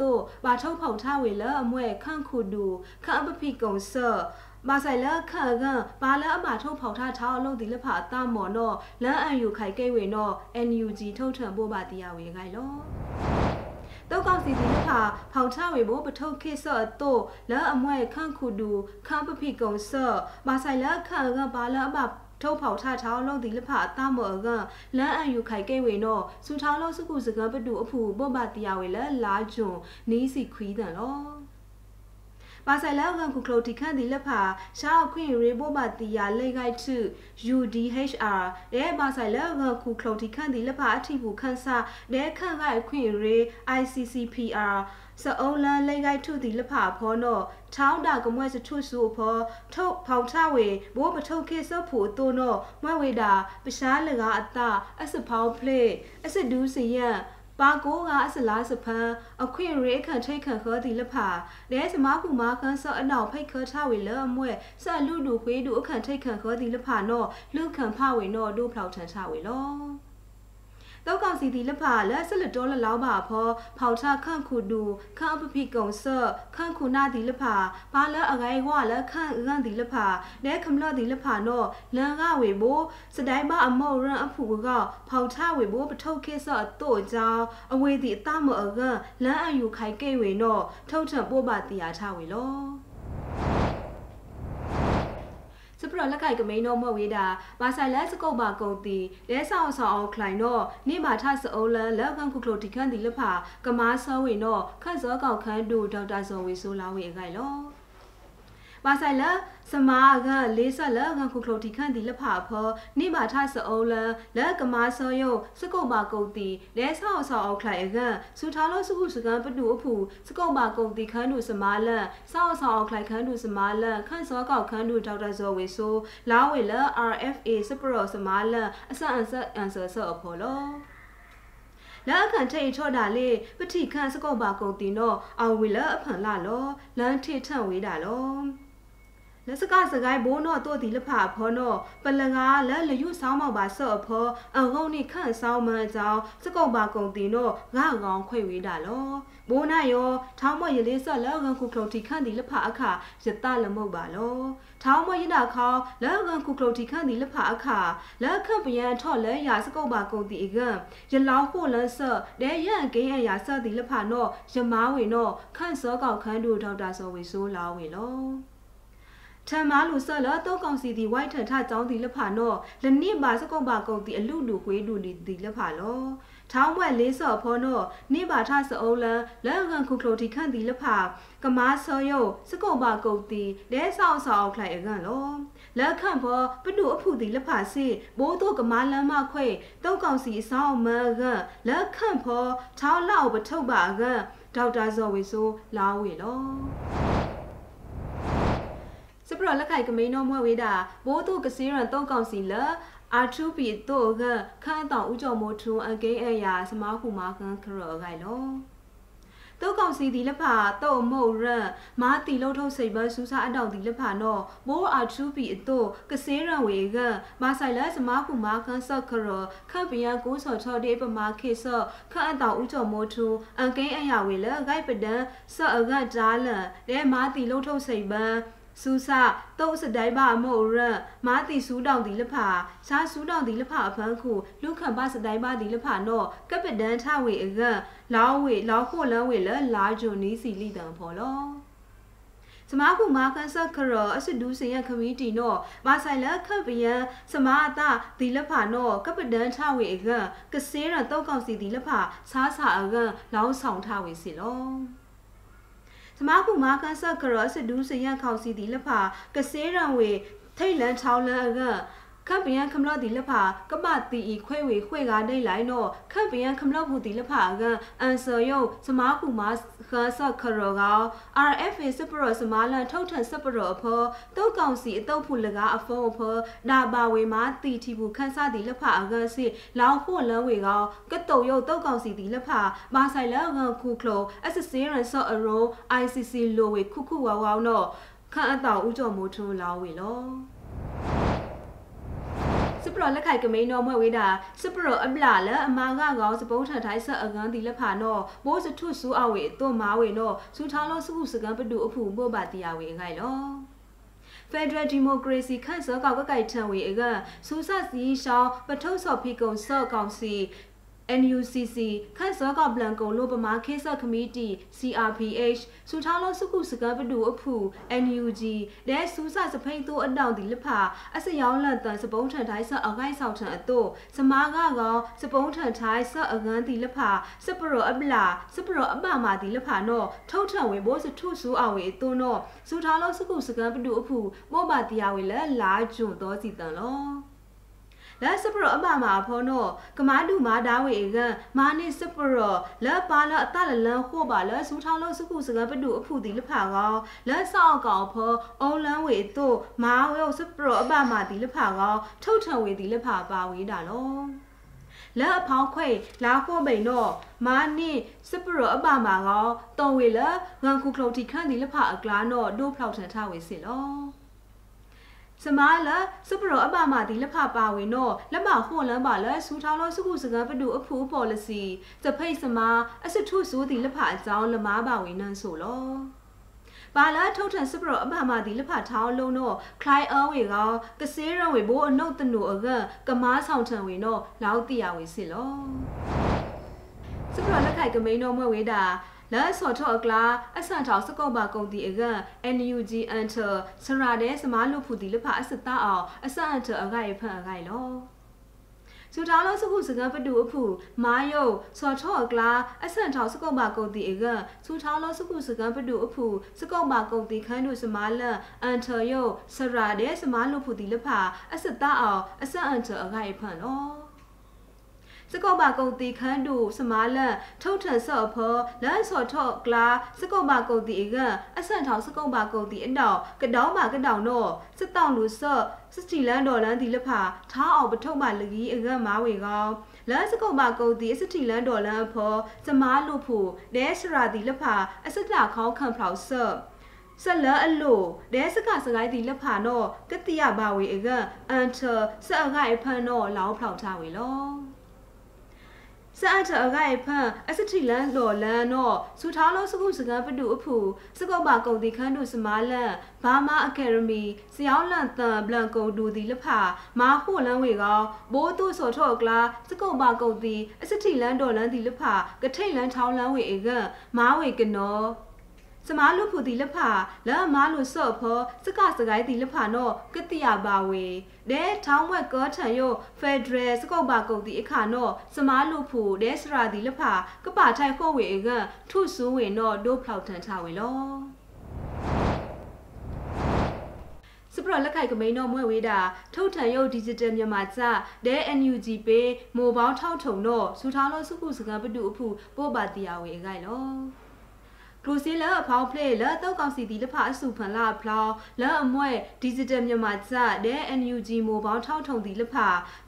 တို့ဘာထုတ်ဖောက်ထားဝေလအမွဲခန့်ခုဒူခန့်အပပိကုံဆော့မာဆိုင်လခန့်ကဘာလအမထုတ်ဖောက်ထားထားအလုံးဒီလဖအတမော်နော်လမ်းအန်ယူခိုင်ကိဝေနော် NUG ထုတ်ထံပို့ပါတရားဝေခိုင်လောတောက်ကောက်စီဒီဖာဖောင်ချဝေဘပထုတ်ခိဆော့တိုလဲအမွဲခန့်ခုဒူခန့်ပပိကုံဆော့မာဆိုင်လခန့်ကဘာလအမ ထုတ်ဖောက်ထထောင်းလုံးဒီလဖအတမော်ကလမ်းအန်ယူခိုင်ကိဝေနော်စူထောင်းလုံးစကုစကပတူအဖူပော့ပါတရားဝေလဲလာဂျွန်နီးစီခွီးတန်လောပါဆိုင်လောက်ကန်ခုကလိုတီခန့်ဒီလက်ဖာရှာအခွင့်ရေဘောပါတီယာလေဂိုက်2 UDHR တဲ့ပါဆိုင်လောက်ကန်ခုကလိုတီခန့်ဒီလက်ဖာအထီဘူးခန့်စာတဲ့ခန့်ကအခွင့်ရေ ICCPR စအုံးလန်လေဂိုက်2ဒီလက်ဖာဖောနော်ထောင်းတာကမွဲစထုစုဖောထုတ်ဖောက်ထဝေဘိုးမထုတ်ခေစောဖို့တိုနော်မွဲဝေတာပရှားလကအတအစဖောင်းဖလေအစဒူးစရန်ပါကိုကအစလားစဖန်အခွင့်ရေခန့်ထိတ်ခန့်ခေါ်ဒီလဖာလဲစမကူမာခန်းဆော့အနောက်ဖိတ်ခထဝေလအမွဲဆတ်လူလူခွေးတူအခန့်ထိတ်ခန့်ခေါ်ဒီလဖာနော်လူခန့်ဖဝေနော်ဒို့ဖောက်ထန်ထဝေလော တောက်ကောင်စီဒီလဖာလက်ဆလတော်လလောပါဖောဖောက်ထခန့်ခုဒူခန့်အပပိကုံဆော့ခန့်ခုနာဒီလဖာဘာလအဂိုင်ဝလခန့်ရန်ဒီလဖာလဲခမလဒီလဖာနော်လန်ကဝေဘိုးစတိုင်မအမောရန်အဖူကဖောက်ထဝေဘိုးပထုတ်ခေဆော့တို့ကြောင်းအဝေဒီအတမအကလန်အယူခိုင်ကေဝေနော်ထုတ်ထပို့ပါတီယာထဝေလော စပရလက်ကိုက်ကမိန်တော့မဝေးတာဘာဆိုင်လက်စကုတ်ပါကုန်တီလဲဆောင်ဆောင်အောင်ခလိုင်တော့နေမာထစအုံးလန်လက်ကန်ခုကလိုတီခန့်တီလက်ဖာကမားဆောဝေတော့ခန့်စောကောင်ခန်းတူဒေါက်တာဇော်ဝေဆိုးလာဝေအခိုင်လော ပါဆိုင်လစမာကလေးဆက်လကခုခလိုတီခန့်ဒီလဖာဖောနိမာထစအုံးလလကမာဆောယုစကုတ်မာကုတ်တီလဲဆောက်ဆောက်အောက်ခလိုက်အကစူထားလို့စခုစကန်ပတူအဖူစကုတ်မာကုတ်တီခန်းတူစမာလန်ဆောက်ဆောက်အောက်ခလိုက်ခန်းတူစမာလန်ခန့်စောကောက်ခန်းတူဒေါက်တာဇော်ဝေဆိုလာဝေလ RFA စပရောစမာလန်အစအန်ဆက်အန်ဆာဆော့အဖော်လောလာအခန့်ထိတ်ထော့တာလေပတိခန့်စကုတ်ပါကုတ်တင်တော့အဝီလအဖန်လာလောလန်ထိထန့်ဝေးတာလော လက်စကစကိုင်းဘိုးနော်တို့ဒီလဖဖောနော်ပလငါလက်လယူဆောင်းမောက်ပါဆော့ဖောအငုံနိခန့်ဆောင်းမန်ကြောင်းစကုံပါကုံတင်တော့ငါကောင်ခွေဝေးတာလောဘိုးနာယောထောင်းမရလေးဆော့လက်ကန်ခုခလုတ်တီခန့်ဒီလဖအခရတလမုတ်ပါလောထောင်းမရနာခေါလက်ကန်ခုခလုတ်တီခန့်ဒီလဖအခလက်ခန့်ပယံထော့လဲရစကုံပါကုံတီအကံရလောင်းဖို့လန်းဆော့ဒဲရန်ကိန်းအရာဆော့ဒီလဖနော်ရမားဝေနော်ခန့်စောကောက်ခန်းတို့ဒေါက်တာစောဝေဆိုးလာဝေလော ထံမာလူဆော့လတော့ကောင်စီဒီဝိုက်ထထចောင်းဒီလဖာနော်လနစ်ပါစကုံပါကုံတီအလူလူခွေးလူဒီလဖာလောထောင်းဝက်လေးစော့ဖောနော်နိပါထစအုံးလန်လက်ကန်ခုကလိုတီခန့်ဒီလဖာကမားဆောယုစကုံပါကုံတီလဲဆောင်ဆောင်ခလိုက်အကန်လောလက်ခန့်ဖောပတူအဖူတီလဖာစီဘိုးတို့ကမားလမ်းမခွေတောက်ကောင်စီအဆောင်မကန်လက်ခန့်ဖောထောင်းလောက်ပထုတ်ပါကန်ဒေါက်တာဇော်ဝေဆိုလာဝေလော စပရလက်ခိုက်ကမိန်တော်မွဲဝေးတာဘိုးသူကစီရန်တုံးကောင်စီလအာထူပီတို့ကခန့်တောင်ဥကြော်မိုးထုံအကိန်းအရာစမခုမာကန်ခရောဂိုင်လောတုတ်ကောင်စီဒီလက်ဖာတုတ်မုတ်ရန်မာတီလုံးထုတ်စိတ်ပန်းစူးစားအတောင်ဒီလက်ဖာနော်မိုးအာထူပီအတို့ကစေးရန်ဝေကမာဆိုင်လက်စမခုမာကန်ဆော့ခရောခန့်ပယံကိုဆော်ချော်ဒီပမာခေဆော့ခန့်အတောင်ဥကြော်မိုးထုံအကိန်းအရာဝေလဂိုက်ပဒန်ဆော့အကဒါလန်လဲမာတီလုံးထုတ်စိတ်ပန်း စူးစတုတ်စတိုင်ပါအမို့ရမာတီစူးတောင်ဒီလဖာရှားစူးတောင်ဒီလဖာအဖန်းခုလူခံပါစတိုင်ပါဒီလဖာနော်ကပဒန်ထဝေအကလောင်းဝေလောင်းခိုလန်းဝေလလာဂျွန်နီးစီလီတန်ဖော်လောစမားကူမာကန်ဆခရအစဒူးစင်ရခမီတီနော်မာဆိုင်လခပ်ပယံစမာအတာဒီလဖာနော်ကပဒန်ထဝေအကကစေးရတောက်ကောင်စီဒီလဖာစားစာအကလောင်းဆောင်ထဝေစီလော စမကူမာကန်ဆက်ကရောစဒူးစရန်ခေါစီဒီလဖာကစေးရန်ဝေထိတ်လန်ချောင်းလန်အက ခပ်ပယံခမလော့ဒီလဖာကပတီဤခွဲဝေခွဲကားဒိတ်လိုက်တော့ခပ်ပယံခမလော့ဘူးဒီလဖာကအန်ဆာယုစမားကူမာခါဆခရောက RFA စပရစမာလန်ထုတ်ထန်စပရအဖောတုတ်ကောင်စီအတုတ်ဖူလကားအဖုံးအဖောဒါပါဝေမာတီတီဘူးခန်းစားဒီလဖာအကစီလောင်ဖို့လန်းဝေကကတုတ်ယုတ်တုတ်ကောင်စီဒီလဖာမာဆိုင်လန်ခုခလို SSC ရန်ဆော့အရို ICC လိုဝေခုခုဝါဝောင်းတော့ခန့်အတောင်ဥကြော်မိုးထွန်းလောင်းဝေလော စစပရလက်ခိုက်ကမိန်တော်မွဲ့ဝေးတာစပရအပလာလအမာကကောစပုံးထထိုင်းဆက်အကန်တီလက်ဖာနော်မိုးစထုဆူအဝေတွမာဝေနော်စူထောင်းလို့စုခုစကန်ပတူအဖူပို့ပါတီယာဝေငိုင်လော Federal Democracy ခန့်စောကောက်ကကိုက်ထံဝေအကစူဆတ်စီရှောင်းပထုတ်စော်ဖီကုံစော့ကောင်စီ NUCC ခန့်စောကပလန်ကုံလို့ပမာခေဆခမီတီ CRPH စူထားလို့စုခုစကပတူအဖူ NUG လဲစူးစစဖိန်တိုးအတောင်ဒီလဖာအစယောင်းလန်တန်စပုံးထန်တိုင်းဆအခိုင်ဆောင်ထန်အတို့စမားကကောင်စပုံးထန်ထိုင်းဆအငန်းဒီလဖာစပရောအပလာစပရောအပမာဒီလဖာနော်ထုတ်ထန်ဝင်ဘောစထုဆူအဝေအတို့နော်စူထားလို့စုခုစကပတူအဖူမောပါတီယာဝေလဲလာဂျွန်တော်စီတန်လော လက်စပရအမမာဖောနောကမာဒူမာဒါဝေကမာနိစပရလက်ပါလအတလလန်ခို့ပါလက်စူထောင်းလို့စကုစကပဒူအဖူတီလဖာကောလက်ဆောက်ကောင်ဖောအုံလန်းဝေတို့မာဝေစပရအမမာတီလဖာကောထုတ်ထံဝေတီလဖာပါဝေးတာလောလက်အဖောင်းခွေလာဖို့မိန်တော့မာနိစပရအပမာကောတုံဝေလငန်ခုခလုတ်တီခန့်ဒီလဖာအကလာတော့ဒို့ဖောက်ထန်ထဝေစီလော စမားလာစပရောအပမာဒီလက်ဖပါဝင်တော့လက်မဟွန်လန်းပါလဲစူထောင်းလို့စခုစကားပတူအဖူ policy တဖိတ်စမားအစထုဆိုဒီလက်ဖအကြောင်းလမားပါဝင်နန်းဆိုလောပါလာထုတ်ထန်စပရောအပမာဒီလက်ဖထောင်းလုံးတော့ခလိုက်အောဝေကကစေးရဝေဘိုးအနုတ်တနူအကကမားဆောင်ထံဝင်တော့လောက်တီရဝေစစ်လောစပရောလက်ခိုက်ကမိန်တော့မွဲဝေးတာ လာစောထောအကလာအဆန်ထောက်စကောပါကုန်တီအက NUG enter စရာတဲ့စမားလူဖူတီလဖအစတအောင်အဆန်အထအဂိုင်ဖန်အဂိုင်လောစူတောင်းလို့စခုစကပတူအဖူမာယုစောထောအကလာအဆန်ထောက်စကောပါကုန်တီအကစူတောင်းလို့စခုစကပတူအဖူစကောပါကုန်တီခန်းတို့စမားလန်အန်ထယုစရာတဲ့စမားလူဖူတီလဖအစတအောင်အဆန်အထအဂိုင်ဖန်လော စကောပါကုတ်တီခန်းတူစမားလန်ထုတ်ထန်ဆော့ဖောလန်ဆော့ထော့ကလာစကောပါကုတ်တီအကအဆန်ထောင်စကောပါကုတ်တီအနောက်ကတောင်းပါကတောင်တော့စတောင်လူဆော့စတီလန်ဒေါ်လန်ဒီလဖာထားအောင်ပထုတ်ပါလကြီးအကမားဝေကောင်းလန်စကုတ်မကုတ်ဒီအစတီလန်ဒေါ်လန်ဖောစမားလူဖို့ဒဲစရာဒီလဖာအစတာခေါခံဖောက်ဆော့ဆက်လအလိုဒဲစကစကိုင်းဒီလက်ဖာနော်ကတိယဘာဝေအကအန်ထဆက်အခိုင်ဖန်နော်လောင်းဖောက်ထားဝေလော စအထအဂိုင်ဖန်အစတိလန်လော်လန်တော့စူထားလို့စကုစကန်ပတူအဖူစကုတ်ပါကုံတီခန်းတို့စမားလန်ဘာမာအကယ်ဒမီစယောင်းလန်တန်ဘလန်ကုံဒူဒီလဖာမာဟုလန်ဝေကောဘိုးသူဆော်ထော့ကလာစကုတ်ပါကုံတီအစတိလန်ဒေါ်လန်ဒီလဖာကထိတ်လန်ထောင်းလန်ဝေအေကမာဝေကနော စမားလူဖူတီလဖာလာမားလူဆော့ဖောစကစကိုင်းတီလဖာနော်ကတိယပါဝေဒဲထောင်းဝက်ကောထန်ယိုဖက်ဒရယ်စကုတ်ပါကုတ်တီအခါနော်စမားလူဖူဒဲစရာတီလဖာကပထိုင်ခို့ဝေကထုဆူးဝေနော်ဒိုဖောက်ထန်ထဝေလောစပရလက်ခိုက်ကမိန်တော့မွဲဝေးတာထုတ်ထန်ရုပ် digital မြန်မာစဒဲ NUG ပေးမိုဘောင်းထောက်ထုံတော့စူထားလို့စုခုစကံပတူအဖူပို့ပါတီယာဝေအခိုင်လော ကလူစီလာဖောင်းဖလေလာတော့ကောင်စီဒီလဖအစုဖန်လာဖလောလာအမွဲ digital မြန်မာစတဲ့ NUG မိုဘောင်းထောက်ထုံဒီလဖ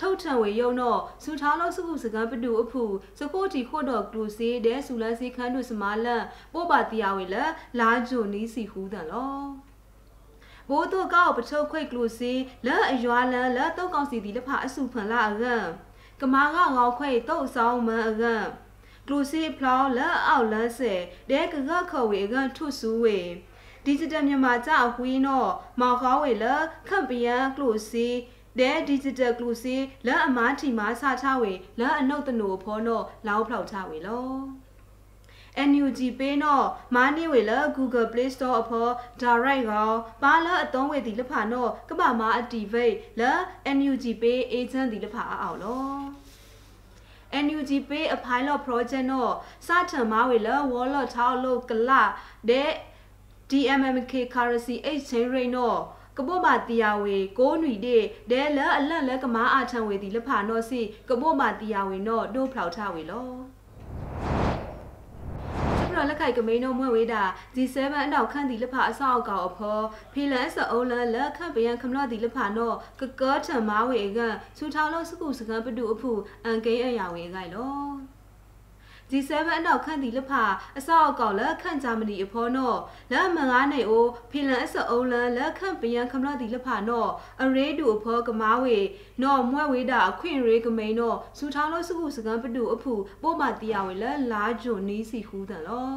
ထုတ်ထံဝေယုံတော့စူထားလို့စုခုစကံပတူအဖူစကိုတီခို့တော့ကလူစီတဲ့စူလန်းစီခန်းတို့စမာလန်ပို့ပါတီယာဝေလာလာဂျိုနီးစီဟူးတယ်လောဘိုးတို့ကောက်ပထုတ်ခွိတ်ကလူစီလာအရွာလန်လာတော့ကောင်စီဒီလဖအစုဖန်လာအကံကမာကငေါခွိတ်တုတ်ဆောင်မအကံ ကလူစီဖလောင်းလက်အောက်လန်းစေဒဲကကခေါ်ဝေကန်ထုဆူဝေဒီဂျစ်တယ်မြန်မာကြောက်ဝီနော်မောက်ခေါဝေလခန့်ပယံကလူစီဒဲဒီဂျစ်တယ်ကလူစီလက်အမားထီမာဆာချဝေလက်အနုတ်တနိုဖောနော်လောက်ဖောက်ချဝေလော NUG ပေးနော်မာနီဝေလ Google Play Store အဖော် direct ကောပါလာအသုံးဝေဒီလဖာနော်ကပမာ activate လ NUG ပေး agent ဒီလဖာအောင်လော NUG pay a pilot project no sa than ma we la wallet thao lo kala de DMMK currency exchange rate no ကပုတ်မာတီယာဝေကိုးနွီတဲ့ဒဲလအလန့်လက်ကမာအာထံဝေဒီလဖာနောစီကပုတ်မာတီယာဝေနောဒို့ဖောက်ထဝေလောရ လက်ခိုက်ကမိန်တို့မွဲ့ဝေးတာ G7 အနောက်ခန့်ဒီလဖအဆောက်အကောင်အဖော်ဖီလန်ဆအုံးလန်လက်ခန့်ပယံခမလော့ဒီလဖနောကကောထံမာဝေကစူထောင်းလို့စကုစကန်ပတူအဖူအန်ကိန်းအရာဝေခိုင်လော G7 အနောက်ခန့်တီလဖအစောက်ကောက်လက်ခန့်ဂျာမနီအဖောနောလက်မငါးနေအိုဖီလန်အစအုံလန်လက်ခန့်ပယံခမလတီလဖနောအရေးတူအဖောကမားဝေနောမွဲဝေတာအခွင့်ရေးကမိန်နောစူထောင်းလို့စုခုစကန်ပတူအဖူပို့မတီယဝေလက်လာဂျွန်နီးစီဟူးတန်လော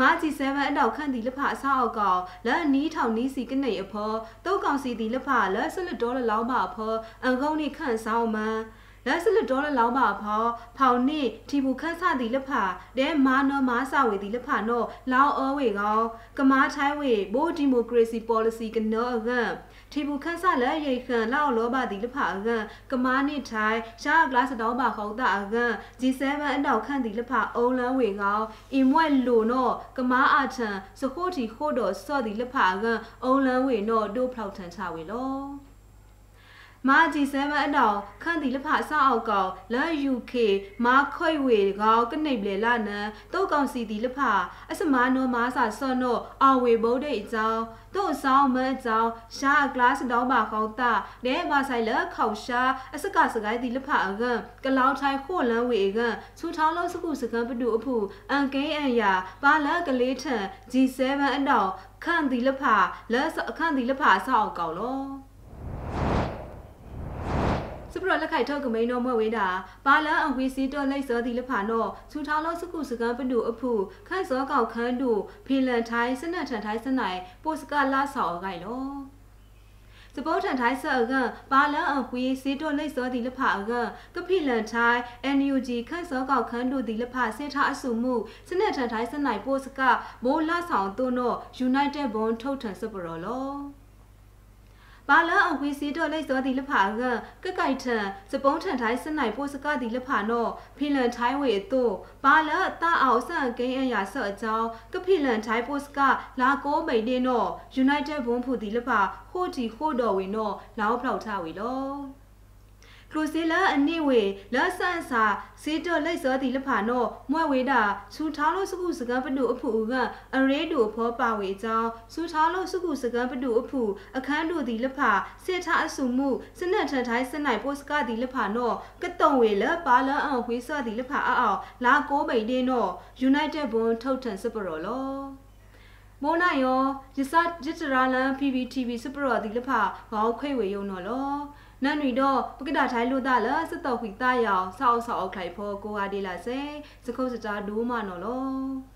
မာဂျီ7အတောက်ခန့်တီလဖအဆောက်ကောင်လက်နီးထောင်နီးစီကနေအဖောတုတ်ကောင်စီတီလဖလက်ဆလဒေါ်လာလောက်ပါအဖောအန်ကုန်းနေခန့်ဆောင်မန် လက်စလဒေါ်လာလောက်ပါဖောဖောင်နိထီဘူးခန့်ဆသည်လက်ဖာဒဲမာနော်မာဆဝေသည်လက်ဖာနော်လောင်အောဝေကောကမာထိုင်းဝေဘိုဒီမိုကရေစီ policy ကနော်အကန်ထီဘူးခန့်ဆလက်ရိတ်ခန့်လောက်လောပါသည်လက်ဖာအကန်ကမာနိထိုင်းရှားဂလတ်တောင်းပါခေါတာအကန် G7 အနောက်ခန့်သည်လက်ဖာအုံလန်းဝေကောအင်မွဲလိုနော်ကမာအထံစခိုးတီခို့တော်စော့သည်လက်ဖာအကန်အုံလန်းဝေနော်ဒို့ဖောက်ထန်ချဝေလော မာဂျီ7အတောင်ခန့်တီလဖအဆောက်အောက်ကောင်လာ UK မာခွိဝေကောကနေပလေလာနန်တုတ်ကောင်စီတီလဖအစမာနောမာစာစော့နောအဝေဘုဒ္ဓအကြောင်းတုတ်ဆောင်မအကြောင်းရှာဂလတ်တောင်းပါခေါတာနဲဘာဆိုင်လခေါရှာအစကစကိုင်းတီလဖအကန်ကလောင်ထိုင်ခို့လန်းဝေကန်ချူထောင်းလုံးစကုစကန်ပတူအဖူအန်ကဲအန်ယာပါလကလေးထန် G7 အတောင်ခန့်တီလဖလက်အခန့်တီလဖအဆောက်အောက်ကောင်လော စပရလက်ခိုက်ထုတ်ကမိန်တော်မွဲဝေးတာဘာလန်အဝေးစီတော်လိုက်စောဒီလဖာနောစူထောင်းလို့စကုစကန်ပနုအဖုခန့်စောကောက်ခန်းတို့ဖီလန်ထိုင်းစနတ်ထန်ထိုင်းစနိုင်ပိုစကလာဆောက်ကိုင်လောစပိုးထန်ထိုင်းဆော့ကန်ဘာလန်အဝေးစီတော်လိုက်စောဒီလဖာကန်ကဖိလန်ထိုင်း NUG ခန့်စောကောက်ခန်းတို့ဒီလဖာစေထားအစုမှုစနတ်ထန်ထိုင်းစနိုင်ပိုစကမိုးလာဆောင်တို့နော United Bond ထုတ်ထန်စပရောလော ဘာလအဝီစီတော့လိုက်စောဒီလဖာကကကိုက်ထန်စပုံးထန်ထိုင်းစနိုင်ပိုစကဒီလဖာနောဖီလန်ထိုင်းဝေတို့ဘာလအတအောင်ဆန့်ကိန်းအရာဆော့အကြောင်းကဖီလန်ထိုင်းပိုစကလာကိုမိန်တင်းနော United ဘုံဖူဒီလဖာဟိုတီဟိုတော်ဝေနောလောင်းဖောက်ထဝေလော ကလိုစီလာအနိဝေလာဆန်စာစီတော့လိုက်စောဒီလဖာနောမွဲဝေတာစူထားလို့စကုစကံပတုအဖူကအရေတူဖောပါဝေကြောင်းစူထားလို့စကုစကံပတုအဖူအခန်းတို့ဒီလဖာစေထားအစုမှုစနတ်ထန်ထိုင်းစနိုင်ပိုစကဒီလဖာနောကတုံဝေလပါလအဝေးစောဒီလဖာအောက်လာကိုမိန်တင်းနော United ဘွန်ထုတ်ထန်စပရော်လောမိုးနိုင်ရောရစရတရာလန် PPTV စပရော်ဒီလဖာဘောက်ခွေဝေယုံနော်လော နန်ရီတော့ပကဒထိုင်လို့တာလားစတော့ခွေတာရောင်ဆောက်ဆောက်အောက်ခိုင်ဖို့ကိုဟာဒီလာစေစခုတ်စတာဒူးမနော်လော